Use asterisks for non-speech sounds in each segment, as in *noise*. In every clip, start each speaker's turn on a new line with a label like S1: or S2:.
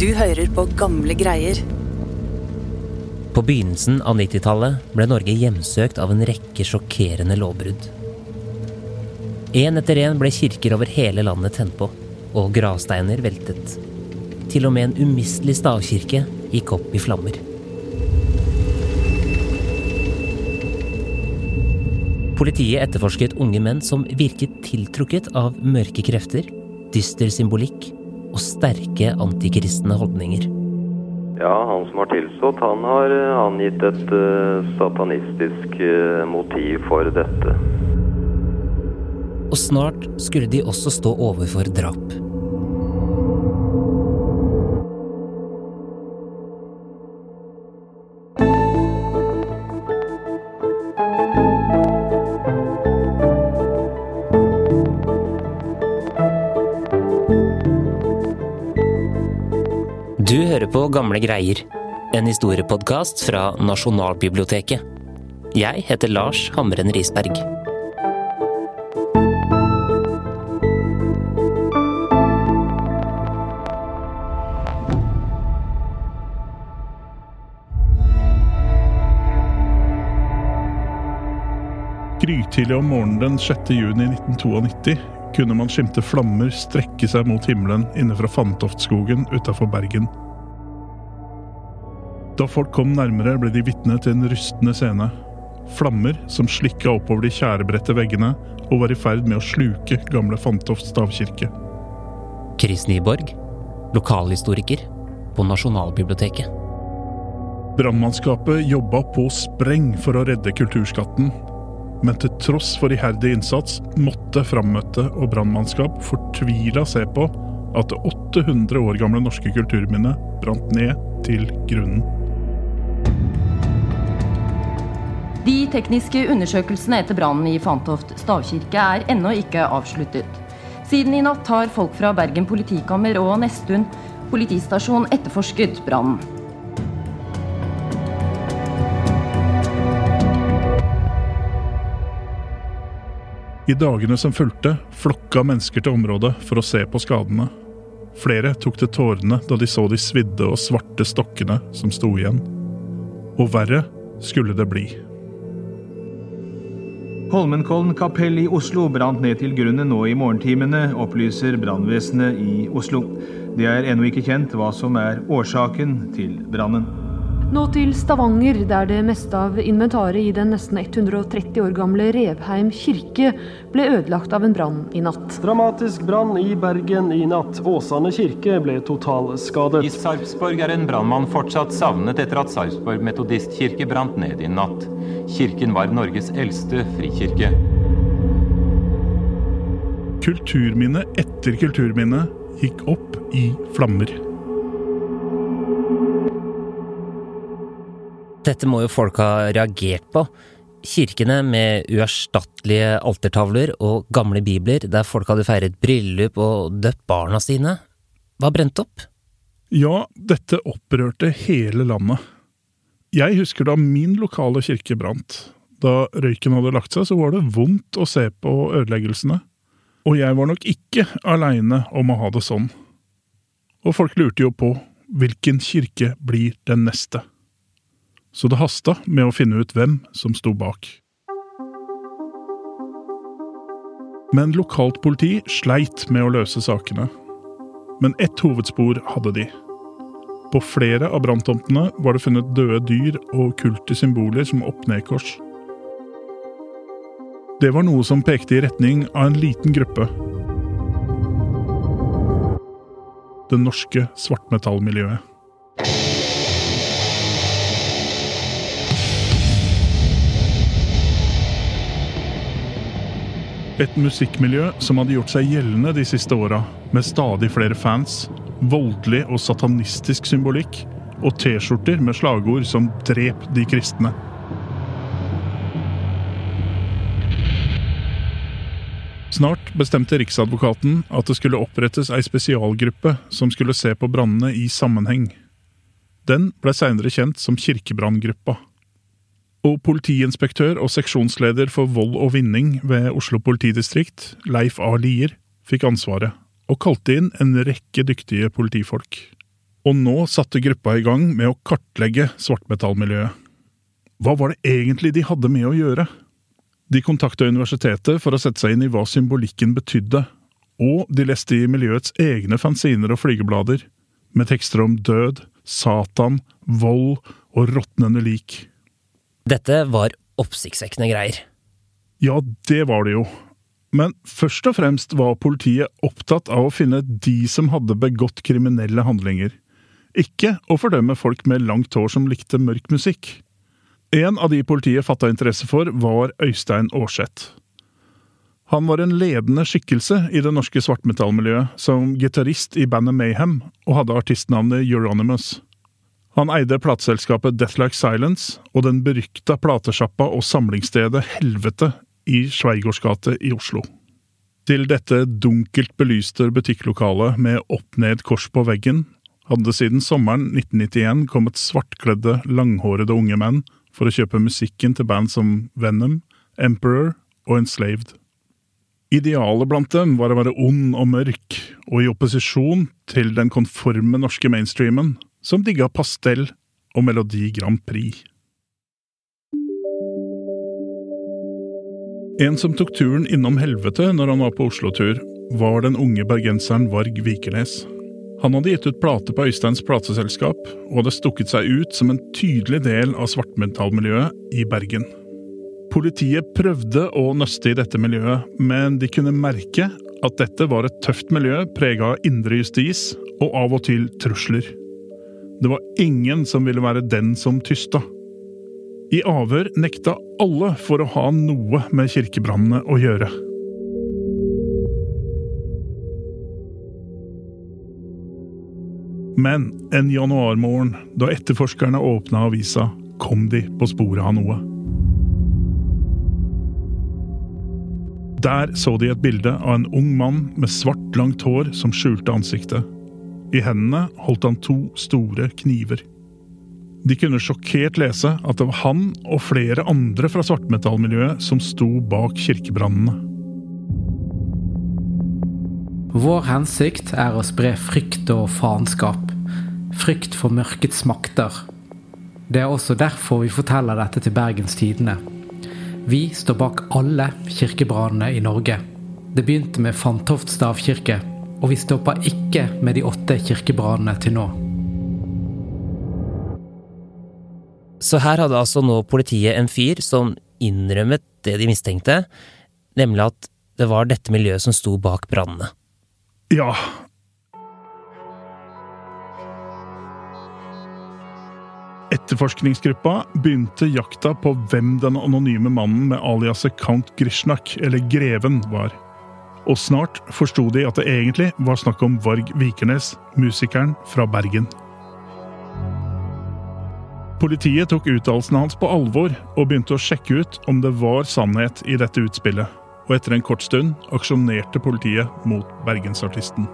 S1: Du hører på gamle greier.
S2: På begynnelsen av 90-tallet ble Norge hjemsøkt av en rekke sjokkerende lovbrudd. Én etter én ble kirker over hele landet tent på, og gravsteiner veltet. Til og med en umistelig stavkirke gikk opp i flammer. Politiet etterforsket unge menn som virket tiltrukket av mørke krefter, dyster symbolikk og sterke antikristne holdninger.
S3: Ja, han som har tilstått, han har eh, angitt et eh, satanistisk eh, motiv for dette.
S2: Og snart skulle de også stå overfor drap. Gamle greier, en historiepodkast fra Nasjonalbiblioteket. Jeg heter Lars Hamren Risberg.
S4: Grytidlig om morgenen den 6. juni 1992 kunne man skimte flammer strekke seg mot himmelen inne fra Fantoftskogen utafor Bergen. Da folk kom nærmere, ble de vitne til en rystende scene. Flammer som slikka oppover de tjærebredte veggene og var i ferd med å sluke gamle Fantoft stavkirke.
S2: Chris Nyborg, lokalhistoriker på Nasjonalbiblioteket.
S4: Brannmannskapet jobba på spreng for å redde kulturskatten. Men til tross for iherdig innsats måtte frammøtte og brannmannskap fortvila se på at det 800 år gamle norske kulturminnet brant ned til grunnen.
S5: De tekniske undersøkelsene etter brannen i Fantoft stavkirke er ennå ikke avsluttet. Siden i natt har folk fra Bergen politikammer og Nesttun politistasjon etterforsket brannen.
S4: I dagene som fulgte, flokka mennesker til området for å se på skadene. Flere tok til tårene da de så de svidde og svarte stokkene som sto igjen. Og verre skulle det bli.
S6: Holmenkollen kapell i Oslo brant ned til grunnen nå i morgentimene, opplyser brannvesenet i Oslo. Det er ennå ikke kjent hva som er årsaken til brannen.
S7: Nå til Stavanger, der det meste av inventaret i den nesten 130 år gamle Revheim kirke ble ødelagt av en brann i natt.
S8: Dramatisk brann i Bergen i natt. Åsane kirke ble totalskadet.
S9: I Sarpsborg er en brannmann fortsatt savnet etter at Sarpsborg metodistkirke brant ned i natt. Kirken var Norges eldste frikirke.
S4: Kulturminne etter kulturminne gikk opp i flammer.
S2: Dette må jo folk ha reagert på. Kirkene med uerstattelige altertavler og gamle bibler der folk hadde feiret bryllup og døpt barna sine, var brent opp.
S4: Ja, dette opprørte hele landet. Jeg husker da min lokale kirke brant. Da røyken hadde lagt seg, så var det vondt å se på ødeleggelsene. Og jeg var nok ikke aleine om å ha det sånn. Og folk lurte jo på hvilken kirke blir den neste så det hasta med å finne ut hvem som sto bak. Men lokalt politi sleit med å løse sakene. Men ett hovedspor hadde de. På flere av branntomtene var det funnet døde dyr og kulte symboler som opp-ned-kors. Det var noe som pekte i retning av en liten gruppe. Det norske svartmetallmiljøet. Et musikkmiljø som hadde gjort seg gjeldende de siste åra, med stadig flere fans, voldelig og satanistisk symbolikk, og T-skjorter med slagord som 'Drep de kristne'. Snart bestemte Riksadvokaten at det skulle opprettes ei spesialgruppe som skulle se på brannene i sammenheng. Den ble seinere kjent som Kirkebranngruppa og politiinspektør og seksjonsleder for vold og vinning ved Oslo politidistrikt, Leif A. Lier, fikk ansvaret, og kalte inn en rekke dyktige politifolk. Og nå satte gruppa i gang med å kartlegge svartmetallmiljøet. Hva var det egentlig de hadde med å gjøre? De kontakta universitetet for å sette seg inn i hva symbolikken betydde, og de leste i miljøets egne fanziner og flygeblader, med tekster om død, Satan, vold og råtnende lik.
S2: Dette var oppsiktsvekkende greier.
S4: Ja, det var det jo. Men først og fremst var politiet opptatt av å finne de som hadde begått kriminelle handlinger. Ikke å fordømme folk med langt hår som likte mørk musikk. En av de politiet fatta interesse for, var Øystein Aarseth. Han var en ledende skikkelse i det norske svartmetallmiljøet, som gitarist i bandet Mayhem, og hadde artistnavnet Euronymous. Han eide plateselskapet Deathlike Silence og den berykta platesjappa og samlingsstedet Helvete i gate i Oslo. Til dette dunkelt belyste butikklokalet med opp-ned kors på veggen hadde siden sommeren 1991 kommet svartkledde, langhårede unge menn for å kjøpe musikken til band som Venom, Emperor og Enslaved. Idealet blant dem var å være ond og mørk, og i opposisjon til den konforme norske mainstreamen, som digga pastell og Melodi Grand Prix. En som tok turen innom helvete når han var på Oslo-tur, var den unge bergenseren Varg Vikernes. Han hadde gitt ut plate på Øysteins plateselskap, og hadde stukket seg ut som en tydelig del av svartmetallmiljøet i Bergen. Politiet prøvde å nøste i dette miljøet, men de kunne merke at dette var et tøft miljø prega av indre justis og av og til trusler. Det var ingen som ville være den som tysta. I avhør nekta alle for å ha noe med kirkebrannene å gjøre. Men en januarmorgen, da etterforskerne åpna avisa, kom de på sporet av noe. Der så de et bilde av en ung mann med svart, langt hår som skjulte ansiktet. I hendene holdt han to store kniver. De kunne sjokkert lese at det var han og flere andre fra svartmetallmiljøet som sto bak kirkebrannene.
S10: Vår hensikt er å spre frykt og faenskap. Frykt for mørkets makter. Det er også derfor vi forteller dette til Bergens Tidende. Vi står bak alle kirkebrannene i Norge. Det begynte med Fantoft stavkirke, og vi stoppa ikke med de åtte kirkebrannene til nå.
S2: Så her hadde altså nå politiet en fyr som innrømmet det de mistenkte, nemlig at det var dette miljøet som sto bak brannene.
S4: Ja. Etterforskningsgruppa begynte jakta på hvem den anonyme mannen med aliaset Count Grishnak, eller Greven, var. Og snart forsto de at det egentlig var snakk om Varg Vikernes, musikeren fra Bergen. Politiet tok uttalelsene hans på alvor og begynte å sjekke ut om det var sannhet i dette utspillet. Og etter en kort stund aksjonerte politiet mot bergensartisten.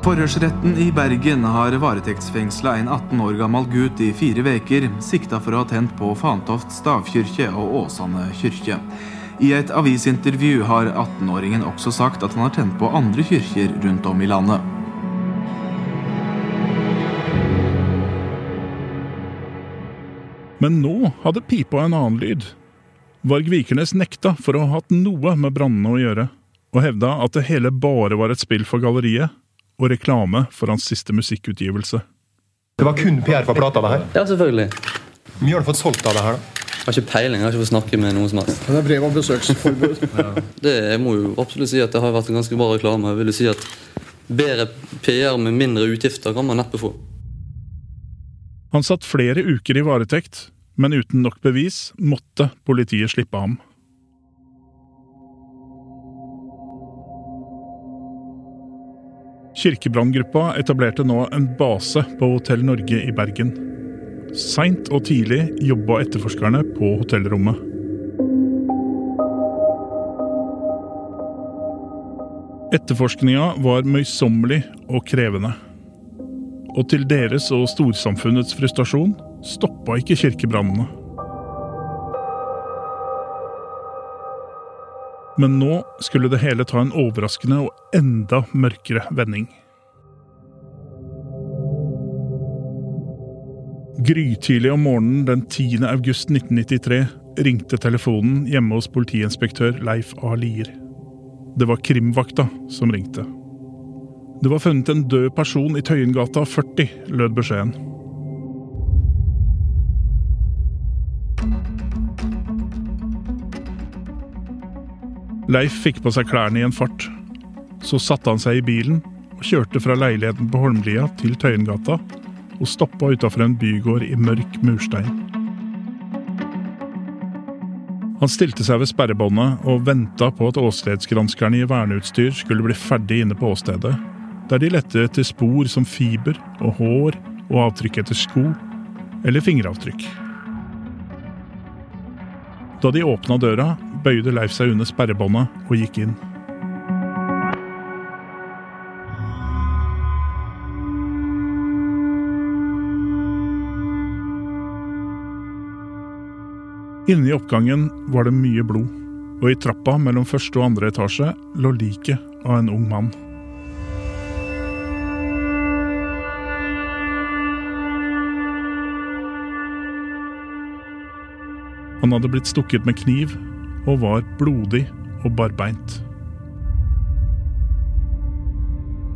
S11: Forhørsretten i Bergen har varetektsfengsla en 18 år gammel gutt i fire veker, sikta for å ha tent på Fantoft stavkirke og Åsane kirke. I et avisintervju har 18-åringen også sagt at han har tent på andre kirker rundt om i landet.
S4: Men nå hadde pipa en annen lyd. Varg Vikernes nekta for å ha hatt noe med brannene å gjøre, og hevda at det hele bare var et spill for galleriet og reklame for hans siste musikkutgivelse.
S12: Det var kun PR for plata, det her?
S13: Ja, selvfølgelig.
S12: Hvor mye har du fått solgt av det her, da?
S13: Jeg har ikke peiling, jeg har ikke fått snakke med noen som helst.
S14: Det er brev om besøksforbud. *laughs*
S13: Det, jeg må jo absolutt si at det har vært en ganske bra reklame. Jeg vil jo si at Bedre PR med mindre utgifter kan man neppe få.
S4: Han satt flere uker i varetekt, men uten nok bevis måtte politiet slippe ham. Kirkebranngruppa etablerte nå en base på Hotell Norge i Bergen. Seint og tidlig jobba etterforskerne på hotellrommet. Etterforskninga var møysommelig og krevende. Og til deres og storsamfunnets frustrasjon stoppa ikke kirkebrannene. Men nå skulle det hele ta en overraskende og enda mørkere vending. Grytidlig om morgenen den 10. august 1993 ringte telefonen hjemme hos politiinspektør Leif A. Lier. Det var krimvakta som ringte. Det var funnet en død person i Tøyengata 40, lød beskjeden. Leif fikk på seg klærne i en fart. Så satte han seg i bilen og kjørte fra leiligheten på Holmlia til Tøyengata og stoppa utafor en bygård i mørk murstein. Han stilte seg ved sperrebåndet og venta på at åstedsgranskerne i verneutstyr skulle bli ferdig inne på åstedet, der de lette etter spor som fiber og hår og avtrykk etter sko eller fingeravtrykk. Da de åpna døra, bøyde Leif seg under sperrebåndet og gikk inn. Inne i oppgangen var det mye blod, og i trappa mellom første og andre etasje lå liket av en ung mann. Han hadde blitt stukket med kniv og var blodig og barbeint.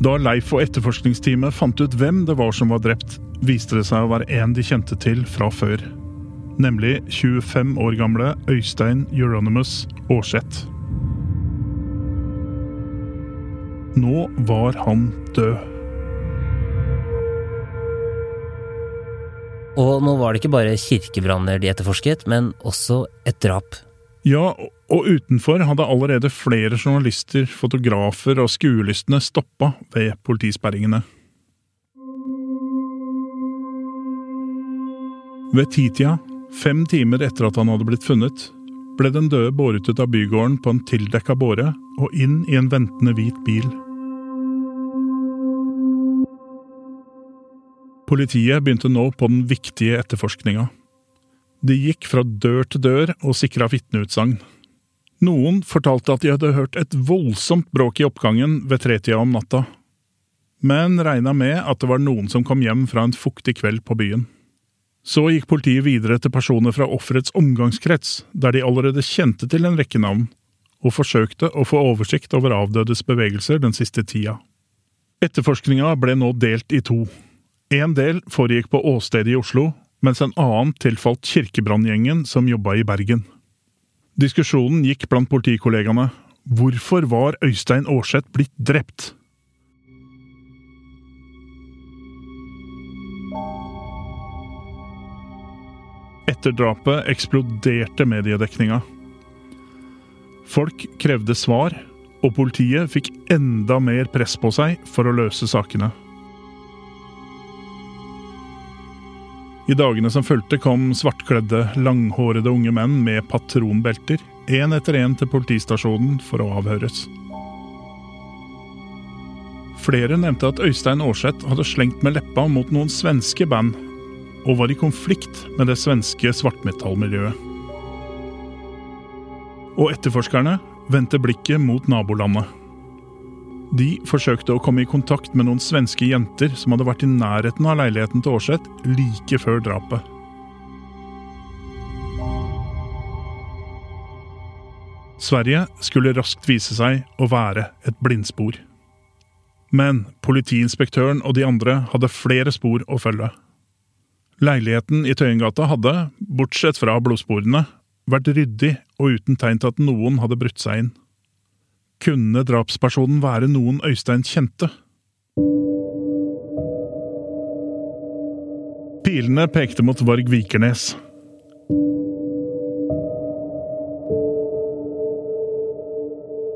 S4: Da Leif og etterforskningsteamet fant ut hvem det var som var drept, viste det seg å være en de kjente til fra før. Nemlig 25 år gamle Øystein Euronymous Aarseth. Nå var han død.
S2: Og nå var det ikke bare kirkebranner de etterforsket, men også et drap.
S4: Ja, og utenfor hadde allerede flere journalister, fotografer og skuelystne stoppa ved politisperringene. Ved titida, fem timer etter at han hadde blitt funnet, ble den døde båret ut av bygården på en tildekka båre og inn i en ventende hvit bil. Politiet begynte nå på den viktige etterforskninga. De gikk fra dør til dør og sikra vitneutsagn. Noen fortalte at de hadde hørt et voldsomt bråk i oppgangen ved tretida om natta, men regna med at det var noen som kom hjem fra en fuktig kveld på byen. Så gikk politiet videre til personer fra offerets omgangskrets, der de allerede kjente til en rekke navn, og forsøkte å få oversikt over avdødes bevegelser den siste tida. Etterforskninga ble nå delt i to. En del foregikk på åstedet i Oslo, mens en annen tilfalt kirkebranngjengen som jobba i Bergen. Diskusjonen gikk blant politikollegaene. Hvorfor var Øystein Aarseth blitt drept? Etter drapet eksploderte mediedekninga. Folk krevde svar, og politiet fikk enda mer press på seg for å løse sakene. I dagene som fulgte, kom svartkledde, langhårede unge menn med patronbelter, én etter én til politistasjonen for å avhøres. Flere nevnte at Øystein Aarseth hadde slengt med leppa mot noen svenske band, og var i konflikt med det svenske svartmetallmiljøet. Og etterforskerne vendte blikket mot nabolandet. De forsøkte å komme i kontakt med noen svenske jenter som hadde vært i nærheten av leiligheten til Aarseth like før drapet. Sverige skulle raskt vise seg å være et blindspor. Men politiinspektøren og de andre hadde flere spor å følge. Leiligheten i Tøyengata hadde, bortsett fra blodsporene, vært ryddig og uten tegn til at noen hadde brutt seg inn. Kunne drapspersonen være noen Øystein kjente? Pilene pekte mot Varg Vikernes.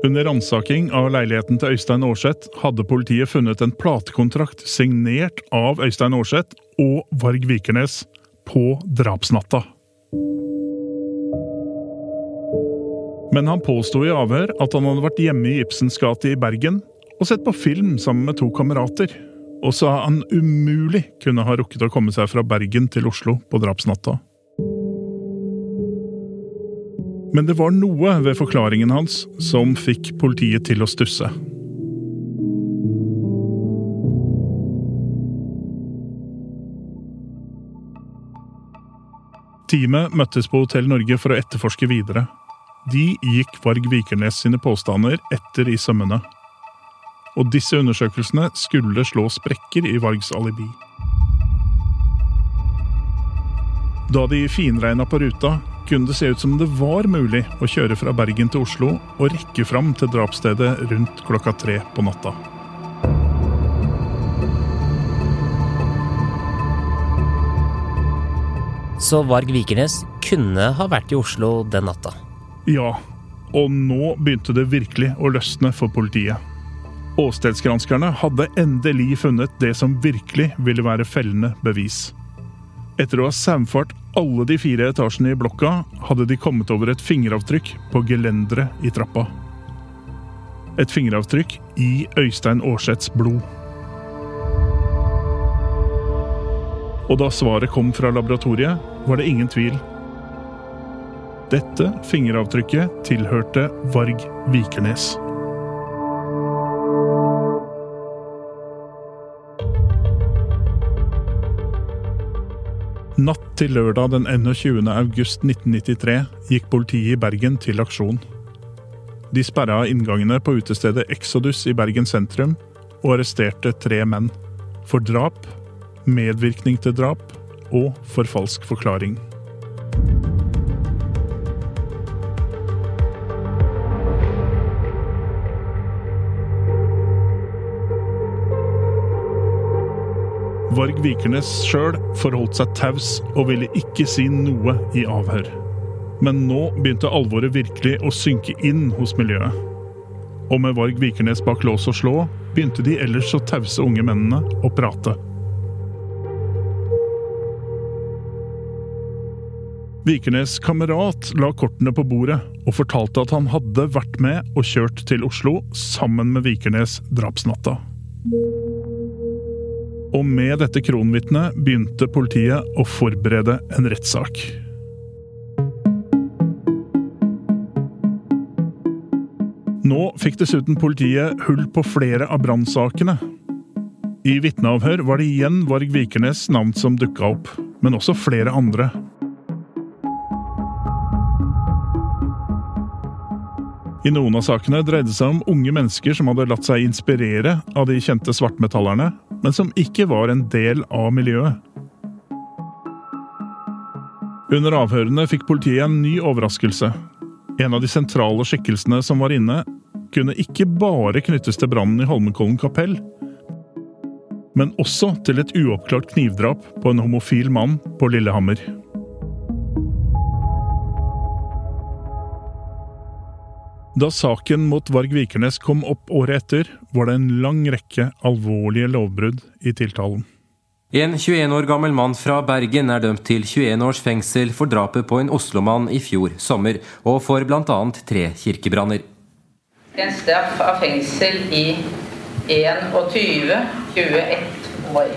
S4: Under ransaking av leiligheten til Øystein Aarseth hadde politiet funnet en platekontrakt signert av Øystein Aarseth og Varg Vikernes på drapsnatta. Men han påsto i avhør at han hadde vært hjemme i Ibsens gate i Bergen og sett på film sammen med to kamerater, og sa han umulig kunne ha rukket å komme seg fra Bergen til Oslo på drapsnatta. Men det var noe ved forklaringen hans som fikk politiet til å stusse. Teamet møttes på Hotell Norge for å etterforske videre. De gikk Varg Vikernes sine påstander etter i sømmene. Og disse undersøkelsene skulle slå sprekker i Vargs alibi. Da de finregna på ruta, kunne det se ut som det var mulig å kjøre fra Bergen til Oslo og rekke fram til drapsstedet rundt klokka tre på natta.
S2: Så Varg Vikernes kunne ha vært i Oslo den natta.
S4: Ja, og nå begynte det virkelig å løsne for politiet. Åstedsgranskerne hadde endelig funnet det som virkelig ville være fellende bevis. Etter å ha saumfart alle de fire etasjene i blokka, hadde de kommet over et fingeravtrykk på gelenderet i trappa. Et fingeravtrykk i Øystein Aarseths blod. Og da svaret kom fra laboratoriet, var det ingen tvil. Dette fingeravtrykket tilhørte Varg Vikernes. Natt til lørdag den 21. august 1993 gikk politiet i Bergen til aksjon. De sperra inngangene på utestedet Exodus i Bergen sentrum og arresterte tre menn. For drap, medvirkning til drap og for falsk forklaring. Varg Vikernes sjøl forholdt seg taus og ville ikke si noe i avhør. Men nå begynte alvoret virkelig å synke inn hos miljøet. Og med Varg Vikernes bak lås og slå begynte de ellers så tause unge mennene å prate. Vikernes' kamerat la kortene på bordet og fortalte at han hadde vært med og kjørt til Oslo sammen med Vikernes drapsnatta. Og med dette kronvitnet begynte politiet å forberede en rettssak. Nå fikk dessuten politiet hull på flere av brannsakene. I vitneavhør var det igjen Varg Vikernes navn som dukka opp, men også flere andre. I noen av sakene dreide det seg om unge mennesker som hadde latt seg inspirere av de kjente svartmetallerne, men som ikke var en del av miljøet. Under avhørene fikk politiet en ny overraskelse. En av de sentrale skikkelsene som var inne, kunne ikke bare knyttes til brannen i Holmenkollen kapell, men også til et uoppklart knivdrap på en homofil mann på Lillehammer. Da saken mot Varg Vikernes kom opp året etter, var det en lang rekke alvorlige lovbrudd i tiltalen.
S14: En 21 år gammel mann fra Bergen er dømt til 21 års fengsel for drapet på en Oslo-mann i fjor sommer, og for bl.a. tre kirkebranner.
S15: En straff av fengsel i 21, 21 år.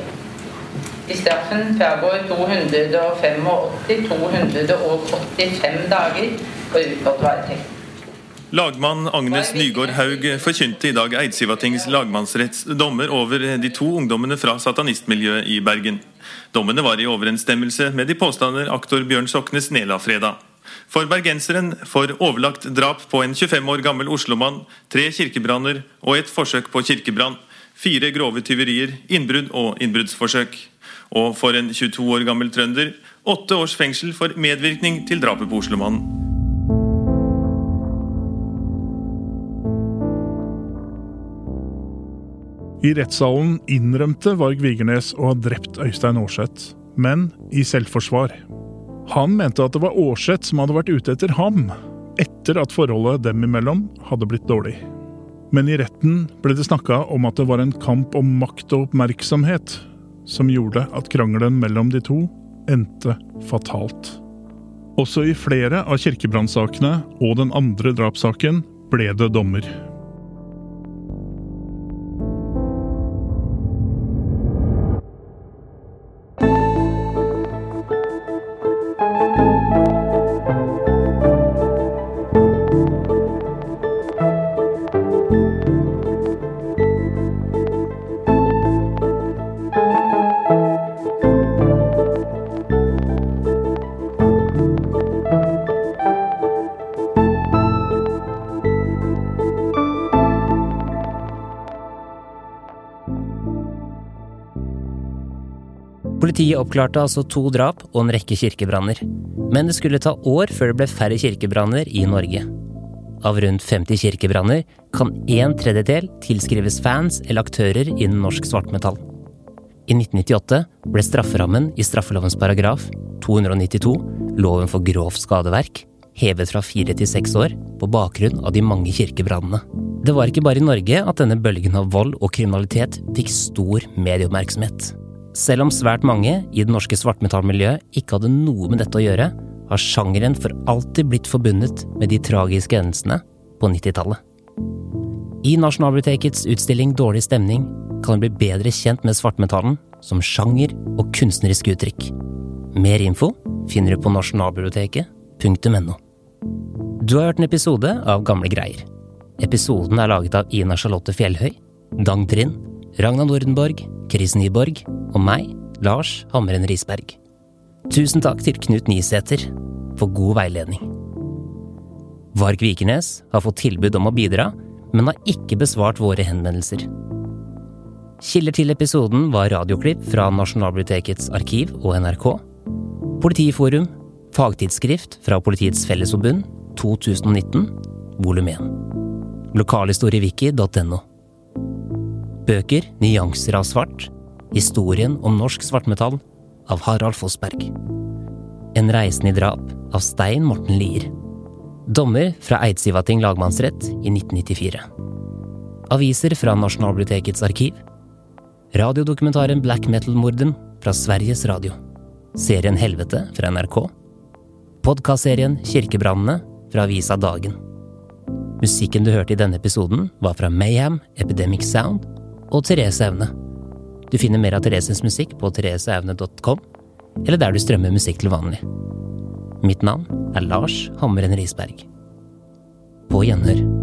S15: I straffen fragår 285-285 dager for utgått varetekt.
S16: Lagmann Agnes Nygård Haug forkynte i dag Eidsivatings lagmannsretts dommer over de to ungdommene fra satanistmiljøet i Bergen. Dommene var i overensstemmelse med de påstander aktor Bjørn Soknes nedla fredag. For bergenseren for overlagt drap på en 25 år gammel oslomann, tre kirkebranner og et forsøk på kirkebrann, fire grove tyverier, innbrudd og innbruddsforsøk. Og for en 22 år gammel trønder, åtte års fengsel for medvirkning til drapet på oslomannen.
S4: I rettssalen innrømte Varg Vigernes å ha drept Øystein Aarseth, men i selvforsvar. Han mente at det var Aarseth som hadde vært ute etter ham, etter at forholdet dem imellom hadde blitt dårlig. Men i retten ble det snakka om at det var en kamp om makt og oppmerksomhet som gjorde at krangelen mellom de to endte fatalt. Også i flere av kirkebrannsakene og den andre drapssaken ble det dommer.
S2: Politiet oppklarte altså to drap og en rekke kirkebranner. Men det skulle ta år før det ble færre kirkebranner i Norge. Av rundt 50 kirkebranner kan en tredjedel tilskrives fans eller aktører innen norsk svartmetall. I 1998 ble strafferammen i straffelovens paragraf 292, loven for grovt skadeverk, hevet fra fire til seks år på bakgrunn av de mange kirkebrannene. Det var ikke bare i Norge at denne bølgen av vold og kriminalitet fikk stor medieoppmerksomhet. Selv om svært mange i det norske svartmetallmiljøet ikke hadde noe med dette å gjøre, har sjangeren for alltid blitt forbundet med de tragiske hendelsene på 90-tallet. I Nasjonalbibliotekets utstilling Dårlig stemning kan du bli bedre kjent med svartmetallen som sjanger og kunstnerisk uttrykk. Mer info finner du på nasjonalbiblioteket.no. Du har hørt en episode av Gamle greier. Episoden er laget av Ina Charlotte Fjellhøy, Dang Trind, Ragna Nordenborg, Chris Nyborg og meg, Lars Hamren Risberg. Tusen takk til Knut Nysæter for god veiledning. Varg Vikernes har fått tilbud om å bidra, men har ikke besvart våre henvendelser. Kilder til episoden var radioklipp fra Nasjonalbibliotekets arkiv og NRK, Politiforum, fagtidsskrift fra Politiets Fellesforbund 2019, volum 1. Lokalhistoriewiki.no. Bøker 'Nyanser av svart', historien om norsk svartmetall av Harald Fossberg. En reisende i drap av Stein Morten Lier. Dommer fra Eidsivating lagmannsrett i 1994. Aviser fra Nasjonalbibliotekets arkiv. Radiodokumentaren Black Metal-morden fra Sveriges Radio. Serien Helvete fra NRK. Podkastserien Kirkebrannene fra avisa Dagen. Musikken du hørte i denne episoden, var fra Mayhem, Epidemic Sound og Therese Aune. Du finner mer av Thereses musikk på thereseaune.com, eller der du strømmer musikk til vanlig. Mitt navn er Lars Hammeren Risberg. På gjenhør.